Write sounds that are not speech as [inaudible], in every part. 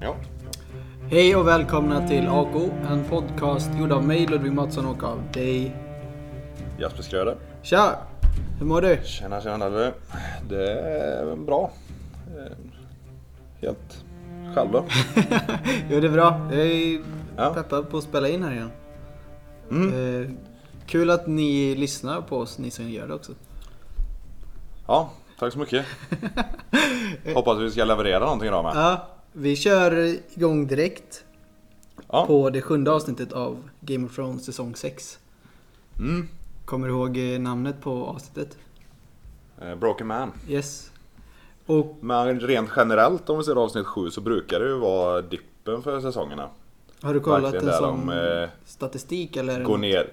Ja. Hej och välkomna till AK, en podcast gjord av mig Ludvig Mattsson och av dig. Jasper Skröder. Tja! Hur mår du? Tjena tjena du. Det är bra. Eh, Helt själv då? [laughs] Jo det är bra. Jag är Ja. peppad på att spela in här igen. Mm. Eh, kul att ni lyssnar på oss, ni som gör det också. Ja, tack så mycket. [laughs] Hoppas vi ska leverera någonting idag med. Ja, vi kör igång direkt Ja. på det sjunde avsnittet av Game of Thrones säsong 6. Mm. Kommer du ihåg eh, namnet på avsnittet? Eh, Broken Man. Yes. Och Men rent generellt om vi ser avsnitt 7 så brukar det ju vara dippen för säsongerna. har du kollat Verkligen en sån de, eh, statistik eller? Går ner.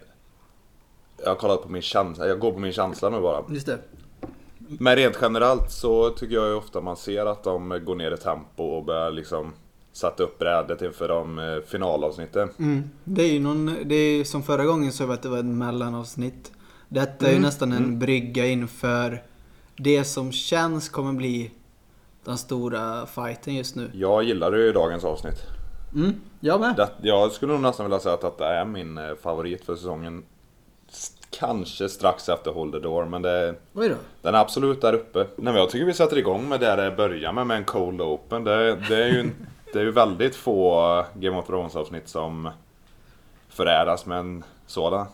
Jag har kollat på min känsla, jag går på min känsla nu bara. Just det. Men rent generellt så tycker jag ju ofta man ser att de går ner i tempo och börjar liksom sätta upp brädet inför de eh, finalavsnitten. Mm. Det är ju någon, det är som förra gången så var att det var ett mellanavsnitt. Detta är ju Mm. nästan en brygga inför det som känns kommer bli den stora fighten just nu. Jag gillar ju dagens avsnitt. Mm, jag med. Det, jag skulle nog nästan vilja säga att detta är min eh, favorit för säsongen. Kanske strax efter Hold the Door, men det, Oj då. den är absolut där uppe. Nej, men jag tycker vi sätter igång med det det börjar med, med en Cold Open. Det, det, är ju, en- [laughs] det är ju väldigt få Game of Thrones avsnitt som föräras med en sådan.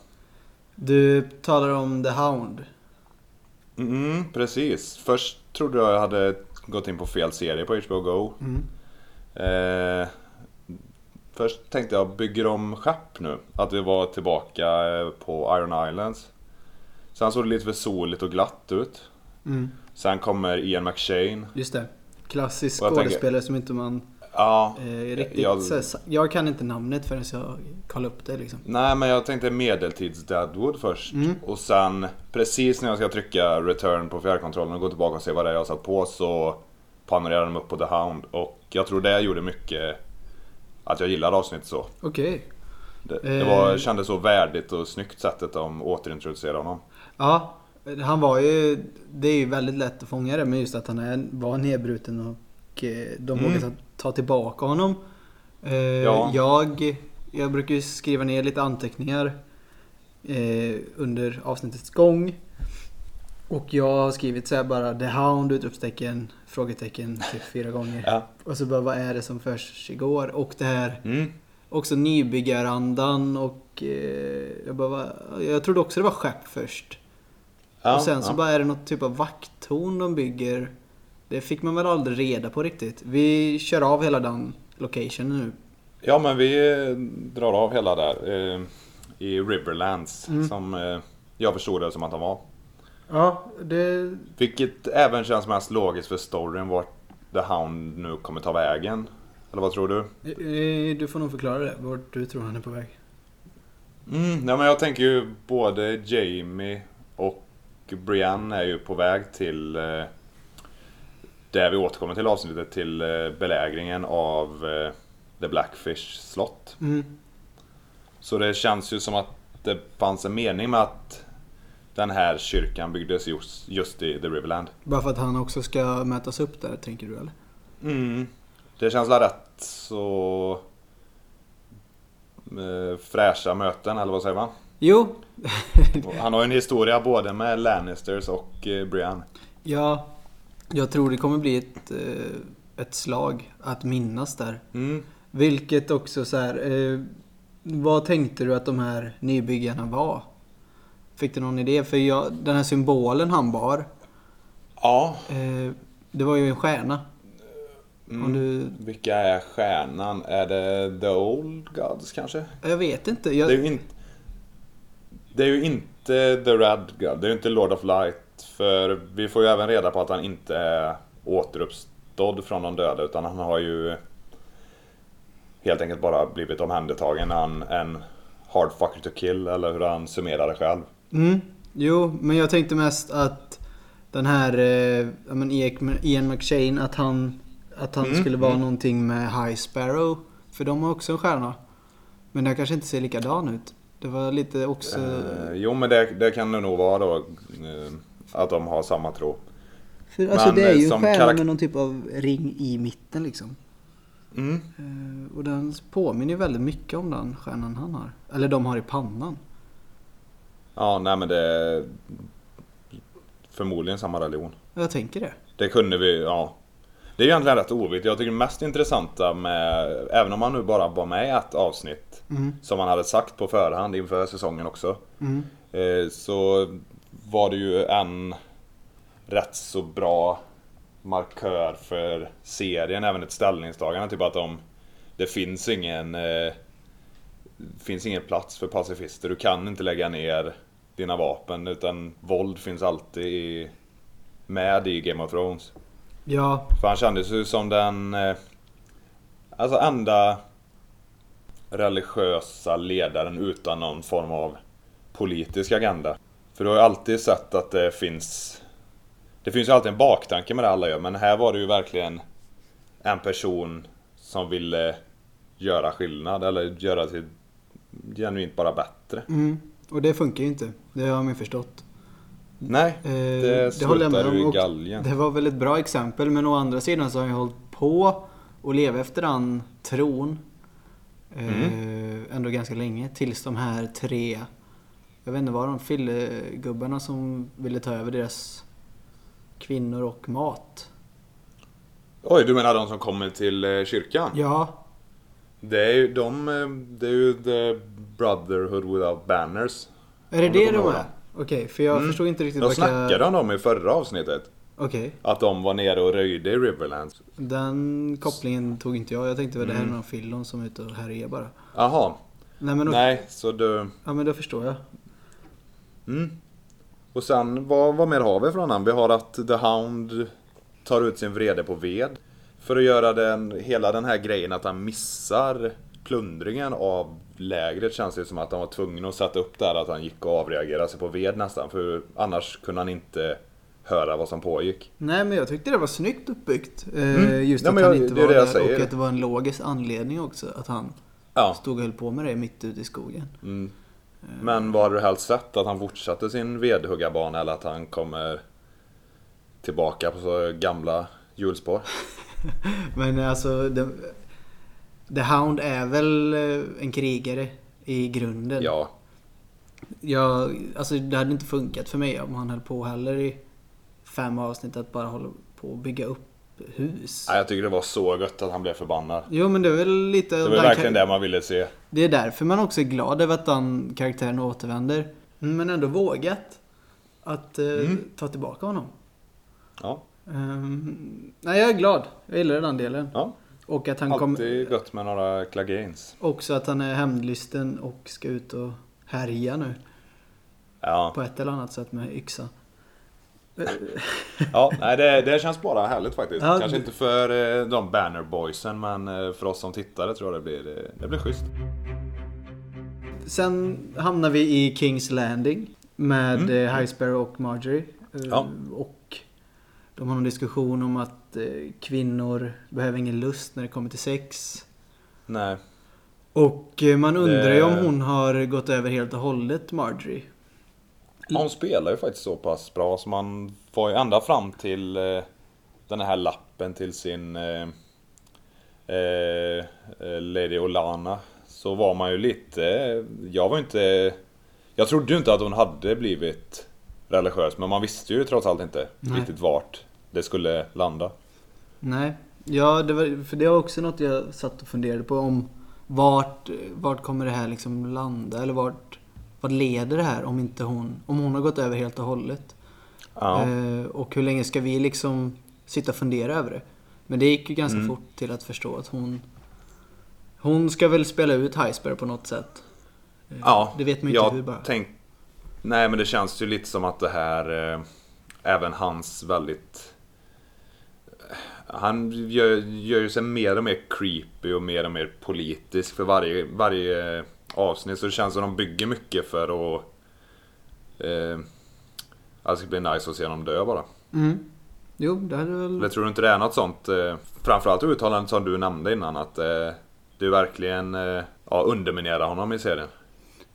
Du talar om The Hound. Mm, precis. Först trodde jag jag hade gått in på fel serie på HBO Go. Mm. Eh, först tänkte jag, bygger de skepp nu? Att vi var tillbaka eh, på Iron Islands. Sen såg det lite för soligt och glatt ut. Mm. Sen kommer Ian McShane. Just det. Klassisk jag tänker- skådespelare som inte man Ja, eh, riktigt... jag- Jag... kan inte namnet förrän jag kollar upp det liksom. nej men jag tänkte medeltids Deadwood först. Mm. Och sen precis när jag ska trycka return på fjärrkontrollen och gå tillbaka och se vad det är jag satt på så panorerar de upp på The Hound. Och jag tror det gjorde mycket att jag gillade avsnittet så. Okej. Det, det var, Eh. kändes så värdigt och snyggt sättet de återintroducerade honom. Ja, han var ju... Det är ju väldigt lätt att fånga det, men just att han är, var nedbruten och eh, de Mm. vågade ta, tillbaka honom. Eh, Ja. jag, jag brukar ju skriva ner lite anteckningar eh, under avsnittets gång. Och jag har skrivit så här bara The Hound! Utropstecken, frågetecken typ fyra gånger. Ja. Och så bara vad är det som försiggår? Och det här Mm. också nybyggarandan och eh, jag bara, jag trodde också det var skepp först. Ja, och sen så ja. bara är det något typ av vakttorn de bygger. Det fick man väl aldrig reda på riktigt. Vi kör av hela den locationen nu. ja men vi eh, drar av hela där. Eh, I Riverlands. Mm. Som eh, jag förstod det som att de var. Ja, det... Vilket även känns mest logiskt för storyn vart The Hound nu kommer ta vägen. Eller vad tror du? eh, Du får nog förklara det, vart du tror han är på väg. Mm, ja, men jag tänker ju både Jamie och Brienne är ju på väg till eh, där vi återkommer till avsnittet till eh, belägringen av eh, The Blackfish slott. Mm. Så det känns ju som att det fanns en mening med att den här kyrkan byggdes just, just i The Riverland. Bara för att han också ska mätas upp där, tänker du eller? Mm. Det känns väl rätt så eh, fräscha möten, eller vad säger man? Jo, [laughs] Han har ju en historia både med Lannisters och eh, Brienne. ja. Jag tror det kommer bli ett, eh, ett slag att minnas där. Mm. Vilket också så här. Vad tänkte du att de här nybyggarna var? Fick du någon idé? För jag, den här symbolen han bar. Ja. Eh, det var ju en stjärna. Mm. Du, Vilka är stjärnan? Är det The Old Gods kanske? jag vet inte. Jag, Det är ju inte... Det är ju inte The Red God, det är ju inte Lord of Light. För vi får ju även reda på att han inte är återuppstådd från de döda utan han har ju helt enkelt bara blivit omhändertagen han en hard fucker to kill eller hur han summerar det själv. Mm, jo, men jag tänkte mest att den här eh, ja, men Ian- McShane, att han, att han Mm, skulle vara mm. någonting med High Sparrow. För de har också en stjärna. Men den kanske inte ser likadan ut. Det var lite också... Eh, jo men det, det kan det nog vara då. Eh, att de har samma tro. För, alltså Men, det är eh, ju en som stjärna karak- med någon typ av ring i mitten liksom. Mm. Eh, och den påminner ju väldigt mycket om den stjärnan han har. Eller de har i pannan. Ja, nej men det är förmodligen samma religion. Jag tänker det. Det kunde vi, ja. Det är egentligen rätt oviktigt. Jag tycker det mest intressanta med, även om han nu bara var med i ett avsnitt, Mm. som han hade sagt på förhand inför säsongen också. Mm. Eh, så var det ju en rätt så bra markör för serien, även ett ställningstagande. Typ att de, det finns ingen, eh, finns ingen plats för pacifister. Du kan inte lägga ner dina vapen utan våld finns alltid i, med i Game of Thrones. Ja, För han kändes ju som den eh, Alltså enda religiösa ledaren utan någon form av politisk agenda. För du har ju alltid sett att det finns Det finns ju alltid en baktanke med det alla gör men här var det ju verkligen en person som ville göra skillnad eller göra till genuint bara bättre. mm. Och det funkar ju inte. Det har man ju förstått. Nej, Eh, det med slutar ju i galgen. Det var väl ett bra exempel men å andra sidan så har jag hållit på och leva efter den tron. Eh, Mm. ändå ganska länge. Tills de här tre, jag vet inte vad de fyllegubbarna som ville ta över deras kvinnor och mat. Oj, du menar de som kommer till eh, kyrkan? Ja, Det är ju de, eh, det är ju The Brotherhood Without Banners. är det det de är? Okej, för jag Mm. förstod inte riktigt De vilka- snackade om dem i förra avsnittet. Okej, Att de var nere och röjde i Riverlands. den kopplingen tog inte jag. Jag tänkte väl det här är Mm. någon fillon som är ute och härjar bara. Jaha. Nej men, då, Nej, så du... Ja, men då förstår jag. Mm. Och sen, vad, vad mer har vi från honom? Vi har att The Hound tar ut sin vrede på ved. För att göra den, hela den här grejen att han missar plundringen av lägret känns det som att han var tvungen att sätta upp där att han gick och avreagerade sig på ved nästan. För annars kunde han inte höra vad som pågick. Nej men jag tyckte det var snyggt uppbyggt. Eh, Mm. Just att han jag- inte var där och att det var en logisk anledning också. Att han Ja. stod och höll på med det mitt ute i skogen. Mm. Men vad hade du helst sett? Att han fortsatte sin vedhuggarbana eller att han kommer tillbaka på så gamla hjulspår? [laughs] [laughs] Men alltså, the, the Hound är väl eh, en krigare i grunden. Ja. Jag, alltså det hade inte funkat för mig om han höll på heller i fem avsnitt att bara hålla på och bygga upp hus. Nej, Jag tycker det var så gött att han blev förbannad. Jo men det är väl lite... Det var verkligen det man ville se. Det är därför man också är glad över att den karaktären återvänder. Men ändå vågat att eh, Mm. ta tillbaka honom. Ja, Ehm, nej, jag är glad. Jag gillar den delen. ja. Och att han kom, alltid gött med några Clegane. också att han är hämndlysten och ska ut och härja nu. Ja, På ett eller annat sätt med yxa. Eh, ja nej, det, det känns bara härligt faktiskt. Ja, Kanske det- inte för eh, de Banner Boysen men eh, för oss som tittare tror jag det blir, eh, det blir schysst. Sen hamnar vi i Kings Landing. Med Mm. mm. High Sparrow och Marjorie. Eh, Ja. Och de har en diskussion om att eh, kvinnor behöver ingen lust när det kommer till sex. Nej. Och eh, man undrar ju Det- om hon har gått över helt och hållet, Marjorie. Hon spelar ju faktiskt så pass bra så man får ju ända fram till eh, den här lappen till sin eh, Lady Olana. Så var man ju lite, jag var inte, jag trodde ju inte att hon hade blivit religiös men man visste ju trots allt inte Nej. riktigt vart det skulle landa. Nej. Ja, det var, för det var också något jag satt och funderade på om vart, vart kommer det här liksom landa? Eller vart, vart leder det här om inte hon, om hon har gått över helt och hållet? Ja. Eh, och hur länge ska vi liksom sitta och fundera över det? Men det gick ju ganska Mm. fort till att förstå att hon Hon ska väl spela ut Highsparrow på något sätt. Eh, Ja, Det vet man ju inte hur bara. Tänk... Nej men det känns ju lite som att det här, eh, även hans väldigt... Han gör, gör ju sig mer och mer creepy och mer och mer politisk för varje, varje avsnitt. Så det känns som att de bygger mycket för att... Eh, att det ska bli nice att se honom dö bara. Mm. Jo, det hade väl... Eller tror du inte det är något sånt? Eh, framförallt uttalandet som du nämnde innan att eh, du verkligen eh, ja, underminerar honom i serien.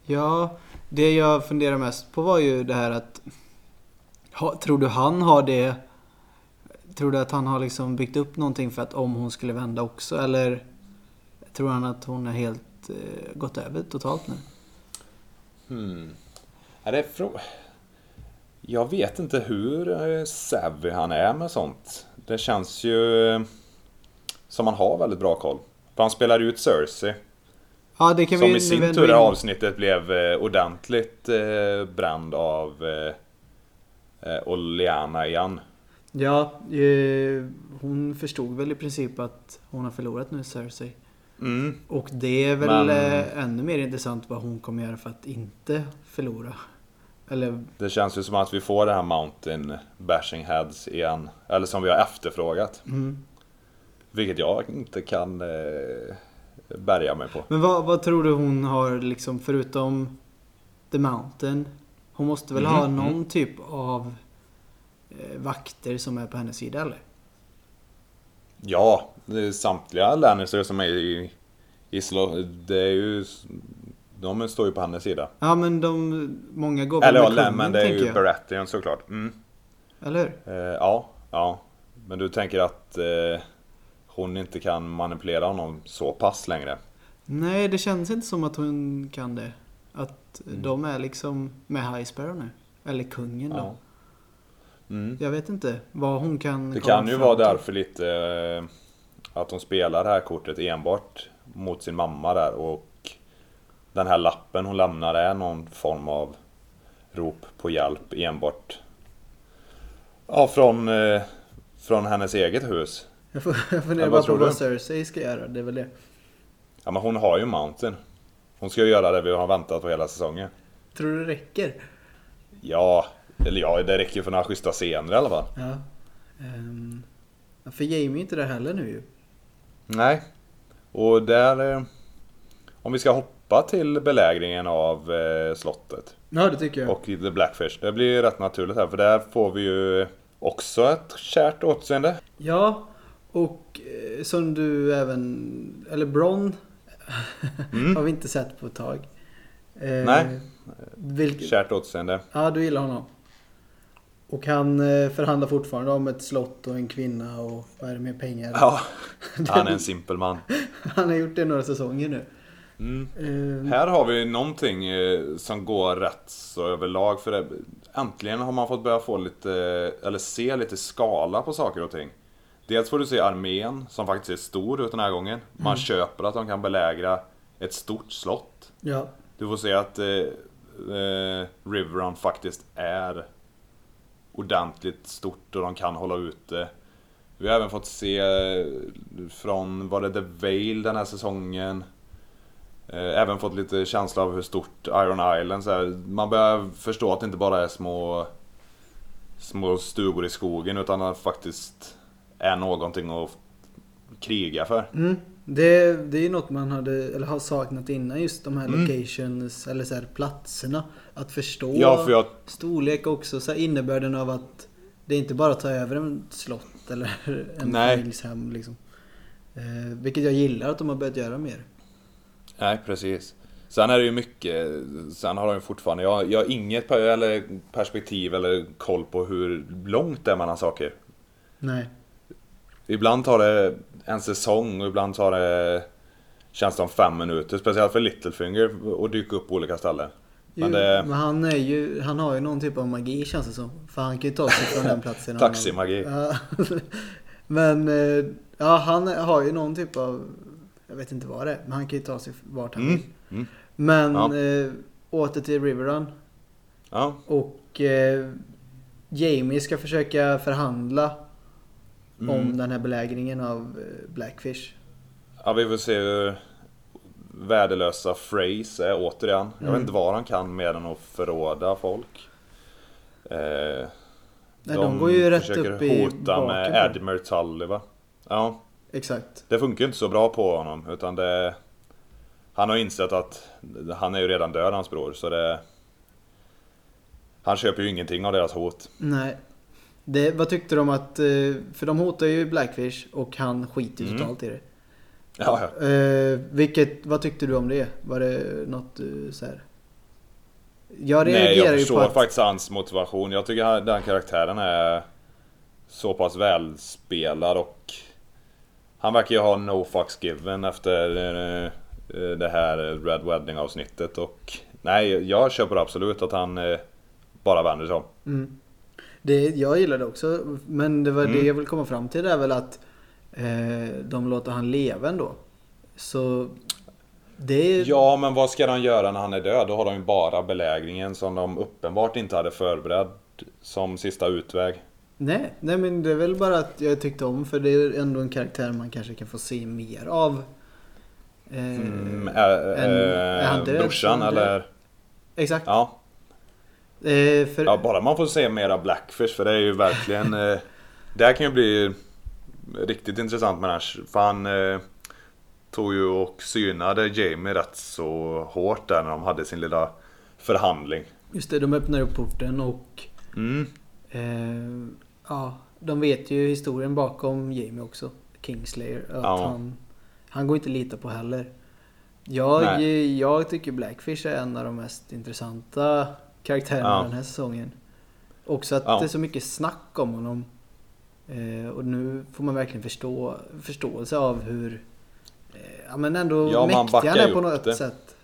Ja, det jag funderar mest på var ju det här att... Ha, tror du han har det... Tror du att han har liksom byggt upp någonting för att om hon skulle vända också? Eller tror han att hon är helt eh, gått över totalt nu? Hmm. Är det frå... Jag vet inte hur eh, savvy han är med sånt. Det känns ju eh, som han har väldigt bra koll. För han spelar ut Cersei. Ja, det kan Som vi i sin tur i avsnittet blev eh, ordentligt eh, bränd av eh, Oleana igen. Ja, hon förstod väl i princip att hon har förlorat nu, Cersei. Mm. Och det är väl Men- ännu mer intressant vad hon kommer göra för att inte förlora. Eller, Det känns ju som att vi får det här Mountain Bashing Heads igen. Eller som vi har efterfrågat. mm. Vilket jag inte kan eh, bärga mig på. Men vad, vad tror du hon har liksom förutom The Mountain? Hon måste väl ha Mhm, någon mm. typ av eh, vakter som är på hennes sida eller? Ja, samtliga Lannister som är i, i slå, Det är ju... De står ju på hennes sida. Ja men de, många går väl Eller ja, med kungen men det är ju jag. Baratheon såklart. Mm. Eller hur? Eh, ja, ja. Men du tänker att eh, hon inte kan manipulera honom så pass längre? Nej det känns inte som att hon kan det. Att Mm. de är liksom med High Sparrow nu. Eller kungen då. Ja. Mm. Jag vet inte vad hon kan Det kan ju vara till. därför lite eh, att hon spelar det här kortet enbart mot sin mamma där och den här lappen hon lämnar är någon form av rop på hjälp enbart Ja, från, eh, från hennes eget hus. Jag, funderar Ja, bara på vad? Cersei ska göra. Det är väl det. Ja, men hon har ju Mountain. Hon ska ju göra det vi har väntat på hela säsongen. Tror du det räcker? Ja, eller ja, det räcker för några schyssta scener i alla fall. Ja. Ja, för Jamie är inte där heller nu ju. Nej. Och där... eh, Om vi ska hoppa till belägringen av eh, slottet Ja, det tycker jag. och The Blackfish. Det blir rätt naturligt här för där får vi ju också ett kärt återseende. Ja, och eh, som du även... Eller Bron Mm. [laughs] har vi inte sett på ett tag. Eh, Nej. Vilket, Kärt återseende. ja, du gillar honom. Och han eh, förhandlar fortfarande om ett slott och en kvinna och vad är det med pengar. Ja, [laughs] han är en simpel man. [laughs] Han har gjort det några säsonger nu. Mm. Eh, Här har vi någonting som går rätt så överlag för det. Äntligen har man fått börja få lite, eller se lite skala på saker och ting. Dels får du se armén som faktiskt är stor ut den här gången. Man köper att de kan belägra ett stort slott. ja. Du får se att eh, eh, Riverrun faktiskt är ordentligt stort och de kan hålla ute. Vi har även fått se eh, från, var det The Vale den här säsongen? Eh, Även fått lite känsla av hur stort Iron Island så här. Man börjar förstå att det inte bara är små Små stugor i skogen utan att faktiskt är någonting att kriga för. Mm. Det, det är ju något man hade, eller har saknat innan just de här Mm. locations eller så här platserna. Att förstå Ja, för jag storlek också. Så här innebörden av att det är inte bara att ta över en slott eller [laughs] en familjs hem liksom. Eh, vilket jag gillar att de har börjat göra mer. Nej, precis. Sen är det ju mycket, sen har de ju fortfarande, jag, jag har inget per, eller perspektiv eller koll på hur långt det är mellan saker. Nej. Ibland tar det en säsong och ibland tar det, känns det som fem minuter. Speciellt för Littlefinger att dyka upp på olika ställen. Men det- men han, är ju, han har ju någon typ av magi känns det som. För han kan ju ta sig från den platsen. Taximagi. [laughs] Men eh, ja, han har ju någon typ av... Jag vet inte vad det är. Men han kan ju ta sig vart han Mm. vill. Mm. Men Ja. eh, åter till Riverrun. Ja, Och eh, Jamie ska försöka förhandla Mm. om den här belägringen av eh, Blackfish. ja, vi får se hur värdelösa Phrase är återigen. Jag Mm. vet inte vad han kan mer än att förråda folk. Eh, Nej, de, går ju rätt försöker upp i hota med Admiral Tully va? Ja, Exakt. det funkar inte så bra på honom utan det... Han har insett att han är ju redan död hans bror så det... Han köper ju ingenting av deras hot. Nej. Det, vad tyckte de att... eh, För de hotar ju Blackfish och han skiter ju Mm. totalt i det. Ja, ja. Eh, vilket, vad tyckte du om det? Var det något du så här? Jag Nej, jag ju förstår att... faktiskt hans motivation. Jag tycker han- den karaktären är så pass välspelad och han verkar ju ha no fucks given efter eh, det här Red Wedding avsnittet och nej, jag köper absolut att han eh, bara vänder sig om. Mm. Det, jag gillar det också, men det var Mm. det jag vill komma fram till är väl att eh, de låter han leva ändå. Så det. Ja, men vad ska de göra när han är död? Då har de ju bara belägringen som de uppenbart inte hade förberedd som sista utväg. Nej, nej men det är väl bara att jag tyckte om för det är ändå en karaktär man kanske kan få se mer av. Eh, Mm, är, en- är han äh, brorsan eller? Exakt. Ja. Eh, för, ja, bara man får se mera Blackfish för det är ju verkligen... eh, det här kan ju bli riktigt intressant med den här. För han eh, tog ju och synade Jamie rätt så hårt där när de hade sin lilla förhandling. Just det, de öppnar upp porten och Mm. eh, ja, de vet ju historien bakom Jamie också. Kingslayer. Att Ja. han, han går inte att lita på heller. Jag, Nej. jag tycker Blackfish är en av de mest intressanta karaktärerna Ja. den här säsongen. Också att Ja. det är så mycket snack om honom. Eh, och nu får man verkligen förstå, förståelse av hur eh, ja, men ändå Ja, mäktig han är på något det. sätt.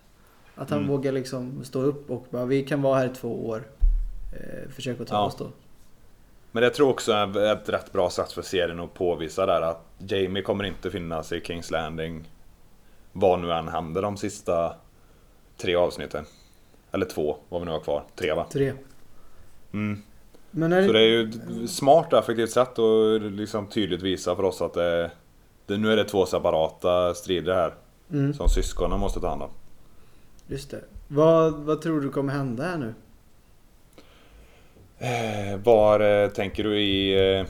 Att han Mm. vågar liksom stå upp och bara vi kan vara här i två år. Eh, försök att ta Ja. oss då. Men jag tror också är ett rätt bra sätt för serien att påvisa där att Jamie kommer inte finnas i Kings Landing vad nu än händer de sista tre avsnitten. Eller två, vad vi nu har kvar. Tre va? Tre. Mm. Är Så det är ju ett smart och effektivt sätt att liksom tydligt visa för oss att det, det, nu är det två separata strider här. mm, Som syskonen måste ta hand om. just det. Vad, vad tror du kommer hända här nu? Eh, Var eh, tänker du i eh,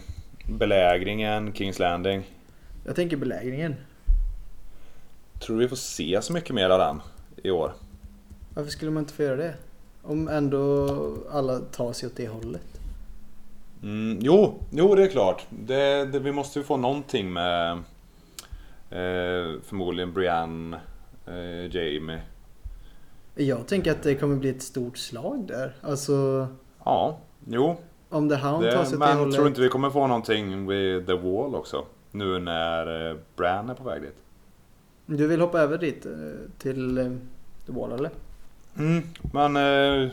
belägringen, Kings Landing? Jag tänker belägringen. Tror du vi får se så mycket mer av den i år? Varför skulle man inte få göra det? Om ändå alla tar sig åt det hållet. Mm, jo, jo, det är klart. Det, det, vi måste ju få någonting med eh, förmodligen Brienne, eh, Jamie. Jag tänker att det kommer bli ett stort slag där. Alltså Ja, jo. om The Hound tar sig Det, åt det men hållet. tror du inte vi kommer få någonting vid The Wall också? Nu när eh, Bran är på väg dit. Du vill hoppa över dit eh, till eh, The Wall eller? Mm, men eh,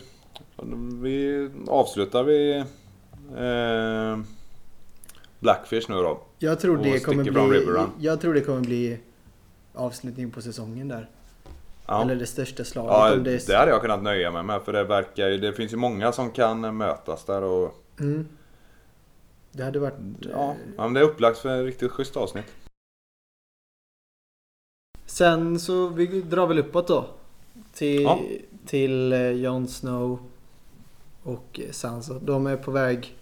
vi avslutar vi eh, Blackfish nu då. Jag tror, det kommer bli, jag tror det kommer bli avslutning på säsongen där. Ja. Eller det största slaget. Ja, om det är... det hade jag kunnat nöja mig med för det verkar Det finns ju många som kan mötas där och Mm. Det hade varit... Ja, eh, ja men det är upplagt för ett riktigt schysst avsnitt. Sen så vi drar väl uppåt då. Till, Ja. Till eh, Jon Snow och eh, Sansa. De är på väg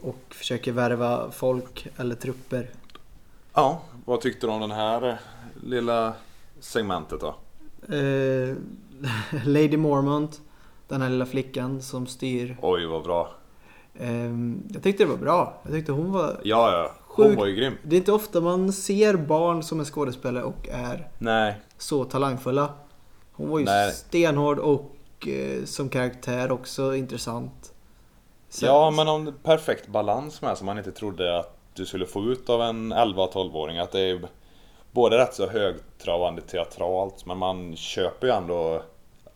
och försöker värva folk eller trupper. Ja, vad tyckte du om den här eh, lilla segmentet då? Eh, [laughs] Lady Mormont, den här lilla flickan som styr. Oj, vad bra. Eh, jag tyckte det var bra. Jag tyckte hon var... Ja, ja. Hon Sjukt. var ju grym. Det är inte ofta man ser barn som är skådespelare och är Nej, så talangfulla. Hon var ju Nej. stenhård och eh, som karaktär också intressant. Sen- ja men om perfekt balans med som man inte trodde att du skulle få ut av en 11-12-åring. Att det är både rätt så högtravande teatralt men man köper ju ändå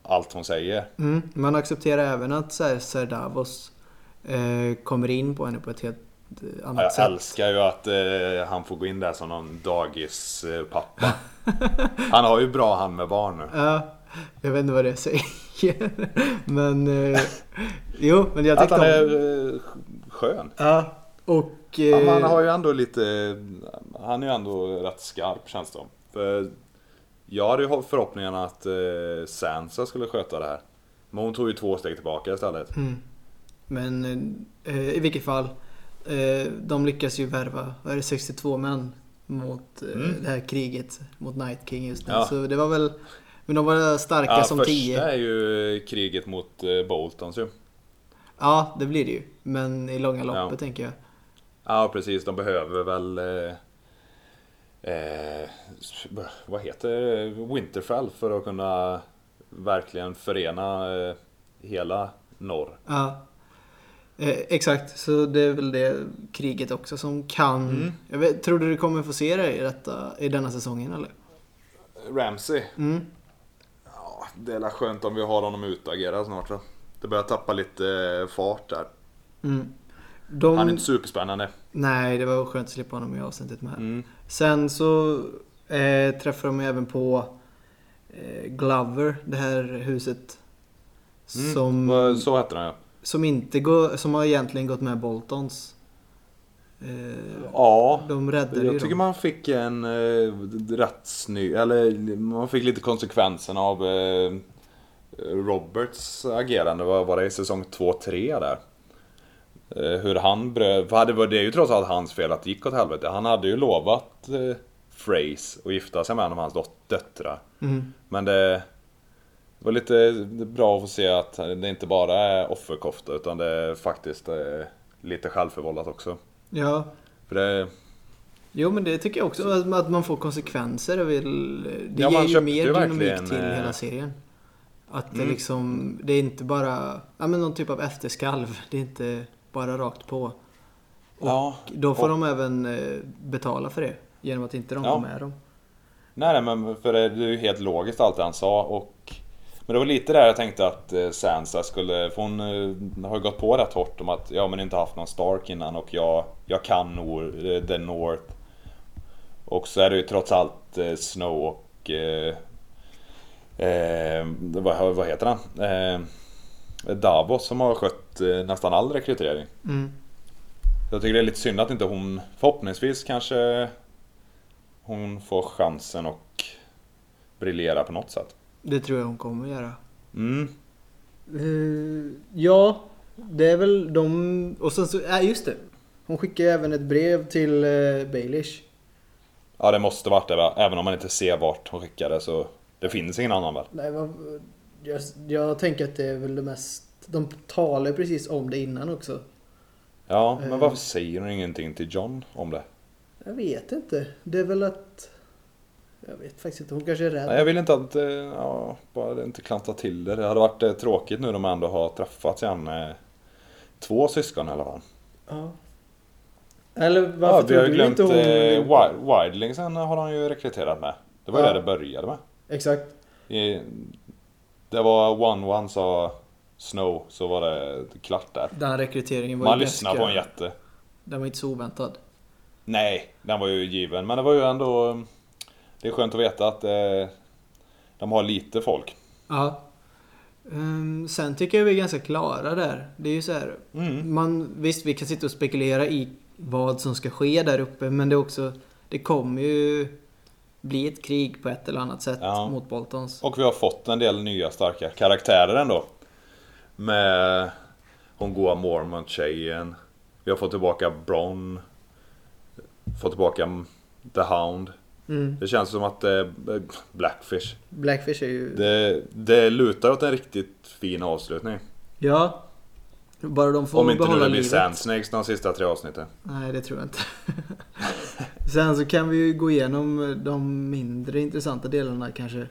allt hon säger. Mm, man accepterar även att så här, Ser Davos eh, kommer in på henne på ett helt annat Jag sätt. älskar ju att eh, han får gå in där som någon dagispappa. [laughs] Han har ju bra hand med barn nu. Ja, jag vet inte vad det säger. [laughs] men eh, jo, men jag Att tyckte han om... är eh, skön. Ja, och... Eh, Ja, han har ju ändå lite... Han är ju ändå rätt skarp känns det. För jag hade ju förhoppningen att eh, Sansa skulle sköta det här. Men hon tog ju två steg tillbaka istället. Mm. Men eh, i vilket fall. Eh, de lyckas ju värva, vad är det, 62 män mot eh, Mm. det här kriget mot Night King just nu. Ja. Så det var väl... Men de var starka Ja, som första 10. är ju kriget mot eh, Boltons ju. Ja, det blir det ju. Men i långa loppet Ja. tänker jag. Ja precis, de behöver väl... Eh, eh, vad heter? Winterfell för att kunna verkligen förena eh, hela norr. Ja. Eh, exakt, så det är väl det kriget också som kan... Mm. Jag vet, tror du du kommer få se det i, detta, i denna säsongen eller? Ramsey. Mm. Ja, det är väl skönt om vi har honom utagerad snart va? Det börjar tappa lite eh, fart där. Mm. De, Han är inte superspännande. Nej, det var skönt att slippa honom i avsnittet med. Mm. Sen så eh, träffar de även på eh, Glover, det här huset. Mm. Som, Så heter den ja. Som inte går, som har egentligen gått med Boltons. Eh, Ja. de Jag tycker dem. man fick en eh, rätt snygg, eller man fick lite konsekvenserna av eh, Roberts agerande, vad var det i säsong 2-3 där? Eh, hur han bröt, för det är ju trots allt hans fel att det gick åt helvete. Han hade ju lovat eh, Phrase att gifta sig med en av hans döttrar. Mm. Men det var lite bra att få se att det inte bara är offerkofta utan det är faktiskt eh, lite självförvållat också. Ja, För det, jo men det tycker jag också. Att man får konsekvenser är väl... Det Ja, ger ju mer ju dynamik till eh, hela serien. Att det Mm. liksom, det är inte bara, ja men någon typ av efterskalv. Det är inte bara rakt på. ja, Då får Och- de även eh, betala för det. Genom att inte de Ja. går med dem. Nej, men för det det är ju helt logiskt allt det han sa och Men det var lite där jag tänkte att eh, Sansa skulle, för hon eh, har ju gått på rätt hårt om att ja men inte haft någon Stark innan och jag, jag kan nor, eh, the North Och så är det ju trots allt Snow och eh, eh, vad, vad heter han? Eh, Davos som har skött nästan all rekrytering Mm. jag tycker det är lite synd att inte hon, förhoppningsvis kanske hon får chansen och briljera på något sätt. Det tror jag hon kommer göra. Mm. Eh, ja, det är väl de... Och sen så, ja just det. Hon skickar ju även ett brev till uh, Baelish. Ja, det måste varit det va? Även om man inte ser vart hon skickade så det finns ingen annan väl? Nej, vad, jag, jag tänker att det är väl det mest... De talar precis om det innan också. Ja, men Eh. varför säger hon ingenting till John om det? Jag vet inte. Det är väl att... Jag vet faktiskt inte. Hon kanske är rädd. Nej, jag vill inte att, eh, ja, bara inte klanta till det. Det hade varit eh, tråkigt nu om de ändå har träffats igen. eh, Två syskon i alla fall. Ja. Eller varför Ja, vi har ju glömt inte hon... eh, Wi- Wildlingsen har han ju rekryterat med. Det var ju Ja. det det började med. Exakt. I, det var one-one sa Snow, så var det klart där. Den rekryteringen var Man ju lyssnar ganska... på en jätte. Den var inte så oväntad. Nej, den var ju given. Men det var ju ändå... Det är skönt att veta att eh, de har lite folk. Ja. Ehm, sen tycker jag vi är ganska klara där. Det är ju så här. Mm. Man, visst, vi kan sitta och spekulera i vad som ska ske där uppe. Men det är också... Det kommer ju bli ett krig på ett eller annat sätt Ja. mot Boltons. Och vi har fått en del nya starka karaktärer ändå. Med hon goa Mormont-tjejen. Vi har fått tillbaka Bron. Fått tillbaka The Hound. Mm. Det känns som att eh, Blackfish. Blackfish är ju... Det, det lutar åt en riktigt fin avslutning. Ja. Bara de får Om inte nu det blir livet. Sand Snakes de sista tre avsnitten. Nej, det tror jag inte. [laughs] Sen så kan vi ju gå igenom de mindre intressanta delarna kanske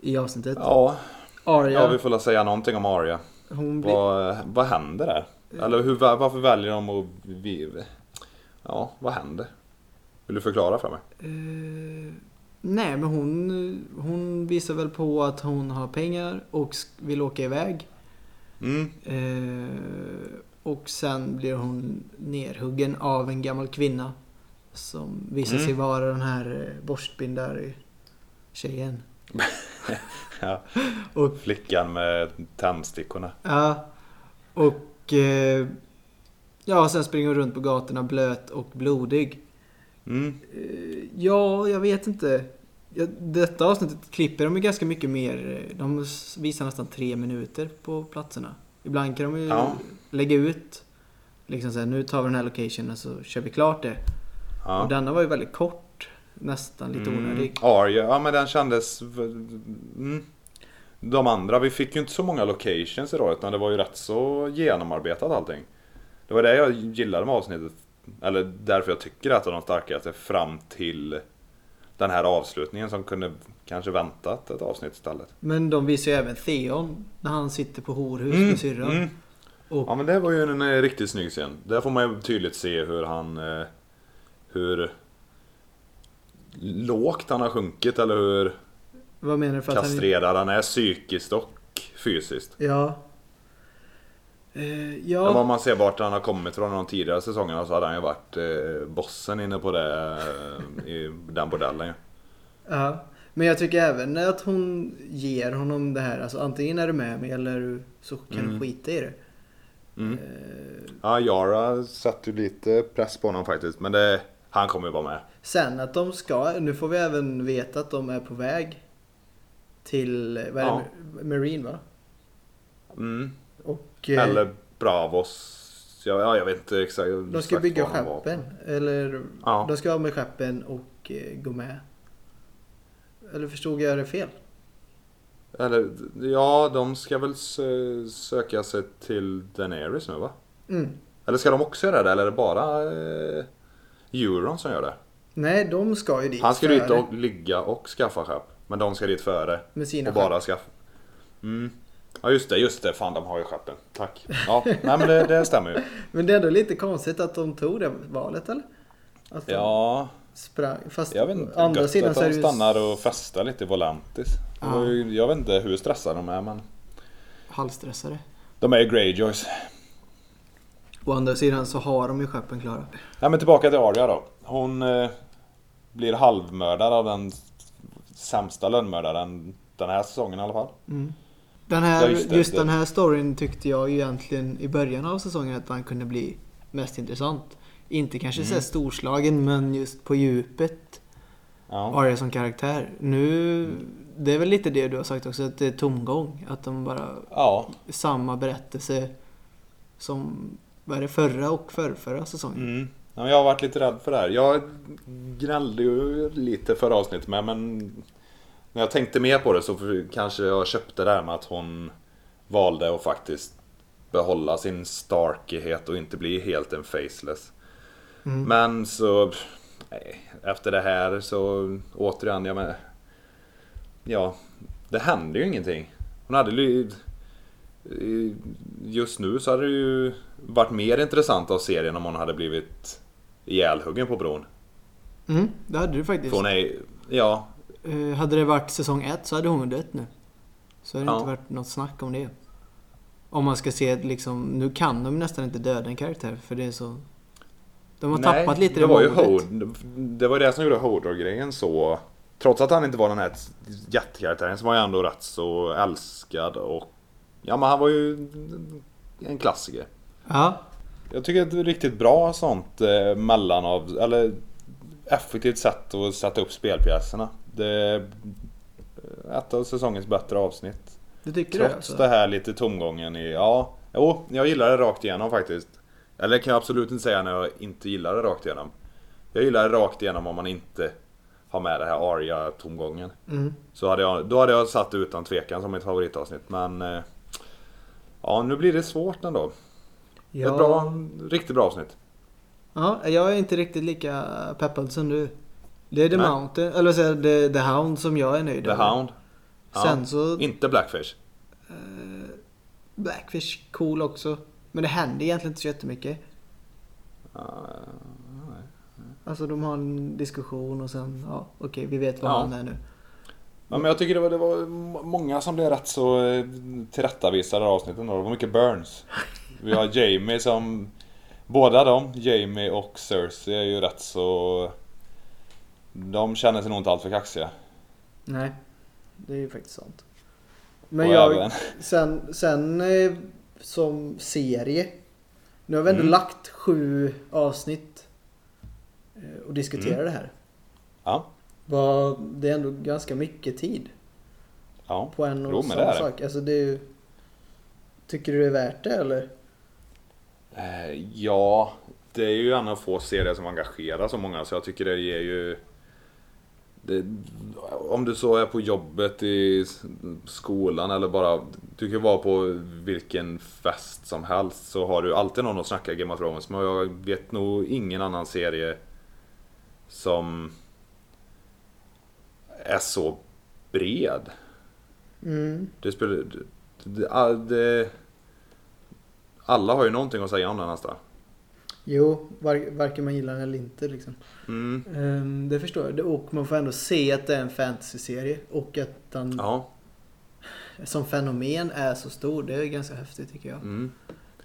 i avsnittet. Ja, Arya, ja vi får väl säga någonting om Arya. hon blir... Vad, vad händer där? Eller hur, varför väljer de att... Ja, vad händer? Vill du förklara för mig? Eh, nej, men hon, hon visar väl på att hon har pengar och vill åka iväg. Mm. Eh, och sen blir hon nerhuggen av en gammal kvinna. Som visar Mm. sig vara den här eh, borstbindar-tjejen. [laughs] Ja. [laughs] Och Flickan med tändstickorna. Ja. Och... Eh, ja, sen springer hon runt på gatorna blöt och blodig. Mm. Eh, ja, jag vet inte. Detta avsnittet klipper de ju ganska mycket mer. De visar nästan tre minuter på platserna. Ibland kan de ju Ja. lägga ut. Liksom såhär, nu tar vi den här locationen så kör vi klart det. Och Ja. denna var ju väldigt kort. Nästan lite Mm. onödig. Arya, ja men den kändes... Mm. De andra, vi fick ju inte så många locations idag utan det var ju rätt så genomarbetat allting. Det var det jag gillade med avsnittet. Eller därför jag tycker att de starkaste fram till den här avslutningen som kunde kanske väntat ett avsnitt istället. Men de visar ju även Theon när han sitter på horhus Mm, med syrran. mm. Och, Ja men det var ju en eh, riktigt snygg scen. Där får man ju tydligt se hur han... eh, Hur lågt han har sjunkit eller hur vad menar du för att han... kastrerad han är psykiskt och fysiskt. Ja. Eh, Men ja. om man ser vart han har kommit från de tidigare säsongerna så hade han ju varit eh, bossen inne på det eh, i den bordellen ju. ja. Men jag tycker även att hon ger honom det här. Alltså antingen är du med mig eller så kan du Mm. skita i det. Mm. Eh, Ja, satte ju lite press på honom faktiskt. Men det, han kommer ju vara med. sen att de ska, nu får vi även veta att de är på väg till, vad är Ja. det, Marine va? Mm. Och eh, Eller Bravos. Ja, ja, jag vet inte exakt. de ska bygga skeppen. Eller Ja. de ska ha med skeppen och eh, gå med. Eller förstod jag det fel? Eller, ja, de ska väl sö- söka sig till Daenerys nu va? Mm. Eller ska de också göra det? Eller är det bara eh, Euron som gör det? Nej, de ska ju dit. Han ska dit och ligga och skaffa skepp. Men de ska dit före. Med sina Och bara skaffa. Mm. Ja just det, just det. Fan de har ju skeppen. Tack. Ja, nej men det, det stämmer ju. [laughs] Men det är ändå lite konstigt att de tog det valet eller? Att de Ja, sprang. Fast jag vet inte. andra Gött sidan att de stannar och festar lite i Volantis. Ju, jag vet inte hur stressade de är men. Halvstressade. De är ju Greyjoys. Å andra sidan så har de ju skeppen klara. Ja men tillbaka till Arya då. Hon eh, blir halvmördad av den sämsta lönnmördaren den här säsongen i alla fall. Den här, Ja, just just det. den här storyn tyckte jag egentligen i början av säsongen att den kunde bli mest intressant. Inte kanske Mm. så storslagen men just på djupet. Ja. Arya som karaktär. Nu, det är väl lite det du har sagt också, att det är tomgång. Att de bara, Ja. samma berättelse som, vad är det, förra och förrförra säsongen. Mm. Ja, jag har varit lite rädd för det här. Jag gnällde ju lite förra avsnittet med men när jag tänkte mer på det så kanske jag köpte det här med att hon valde att faktiskt behålla sin starkighet och inte bli helt en faceless. Mm. Men så nej, efter det här så återigen, ja men Ja, det hände ju ingenting. Hon hade ju Just nu så hade det ju varit mer intressant av serien om hon hade blivit ihjälhuggen på bron. Mm, det hade du faktiskt. För hon är, ja, hade det varit säsong ett så hade hon dött nu. Så hade det Ja. inte varit något snack om det. Om man ska se liksom, nu kan de nästan inte döda en karaktär för det är så... De har Nej, tappat lite det var ju. Hod, Det var det som gjorde Hodor-grejen så Trots att han inte var den här jättekaraktären så var han ändå rätt så älskad och Ja men han var ju en klassiker. Ja, Jag tycker att det är ett riktigt bra sånt eh, mellan av, eller effektivt sätt att sätta upp spelpjäserna. Det är ett av säsongens bättre avsnitt. du tycker det Trots alltså? det här lite tomgången i, ja, jo, jag gillar det rakt igenom faktiskt. Eller kan jag absolut inte säga när jag inte gillar det rakt igenom. Jag gillar det rakt igenom om man inte har med det här Arya-tomgången. Mm. Så hade jag, då hade jag satt det utan tvekan som mitt favoritavsnitt. Men eh, ja, nu blir det svårt ändå. Ja, Ett bra, riktigt bra avsnitt. ja, jag är inte riktigt lika peppad som du. Det är The Nej. Mountain, eller vad säger The, The Hound som jag är nöjd The över. Hound. Ja, Sen så, Inte Blackfish. Blackfish cool också. Men det händer egentligen inte så jättemycket. Alltså de har en diskussion och sen, ja okej vi vet vad Ja. han är nu. Ja, men jag tycker det var, det var många som blev rätt så eh, tillrättavisade avsnitten. Det var mycket Burns. Vi har Jamie som... Båda de, Jamie och Cersei, är ju rätt så... De känner sig nog inte alltför kaxiga. Nej, det är ju faktiskt sant. Men Och jag, även- sen, sen eh, som serie. Nu har vi ändå Mm. lagt sju avsnitt eh, och diskuterar Mm. det här. Ja, Det är ändå ganska mycket tid ja. på en och Jo, samma det sak. Alltså det ju, Tycker du det är värt det eller? Eh, Ja, det är ju en av få serier som engagerar så många så jag tycker det ger ju... Det, om du så är på jobbet i skolan eller bara... Du kan vara på vilken fest som helst så har du alltid någon att snacka Game of Thrones med. Jag vet nog ingen annan serie som är så bred. Mm. Det spelar... Det, det, det, alla har ju någonting att säga om den nästan. Jo, var, varken man gillar den eller inte liksom. Mm. Ehm, det förstår jag. Och man får ändå se att det är en fantasy-serie. Och att den Ja. som fenomen är så stor. Det är ganska häftigt tycker jag. Mm.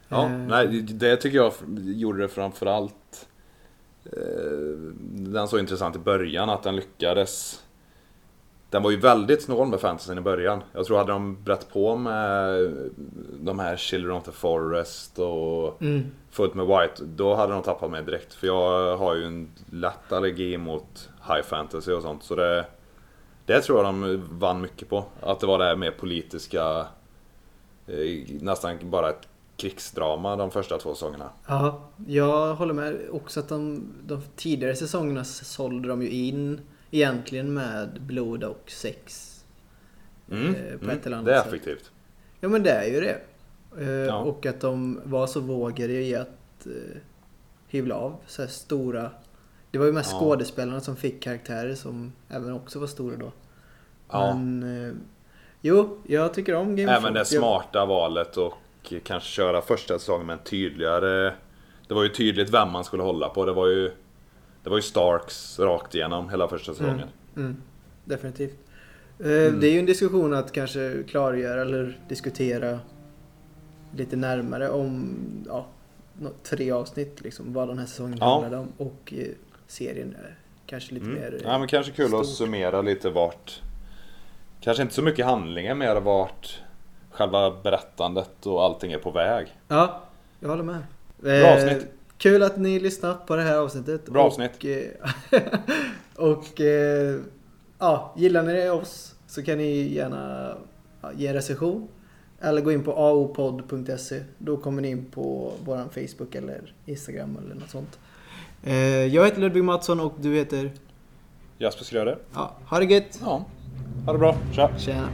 Ja, Eh. nej, det tycker jag gjorde det framförallt eh, Den så intressant i början att den lyckades Den var ju väldigt snål med fantasyn i början. Jag tror hade de brett på med de här Children of the Forest och Mm. fullt med White, då hade de tappat mig direkt. För jag har ju en lätt allergi mot high fantasy och sånt. Så det, det tror jag de vann mycket på. Att det var det här mer politiska, eh, nästan bara ett krigsdrama de första två säsongerna. Ja, jag håller med. Också att de, de tidigare säsongerna sålde de ju in egentligen med blod och sex. Mm, Eh, på mm, ett eller annat det är sätt. effektivt. Ja men det är ju det. Eh, Ja. Och att de var så vågade i att eh, hyvla av så här stora... Det var ju mest Ja. skådespelarna som fick karaktärer som även också var stora då. Ja. Men... Eh, jo, jag tycker om Game Även det smarta valet och kanske köra första säsongen med en tydligare... Det var ju tydligt vem man skulle hålla på. Det var ju... Det var ju Starks rakt igenom hela första säsongen. Mm, definitivt. Eh, Mm. Det är ju en diskussion att kanske klargöra eller diskutera lite närmare om ja, tre avsnitt liksom, vad den här säsongen Ja. handlade om. Och eh, serien kanske lite Mm. mer... eh, Ja men kanske kul att stort. summera lite vart Kanske inte så mycket handlingen mer vart Själva berättandet och allting är på väg Ja, jag håller med. Bra avsnitt. Kul att ni lyssnat på det här avsnittet. Bra och, avsnitt. eh, [laughs] och eh, ja, gillar ni oss så kan ni gärna ge en recension. Eller gå in på aopod.se. Då kommer ni in på våran Facebook eller Instagram eller något sånt. Eh, jag heter Ludvig Mattsson och du heter? Jasper Skröder Ja, ha det gött! Ja Ha det bra, tja! Tjena!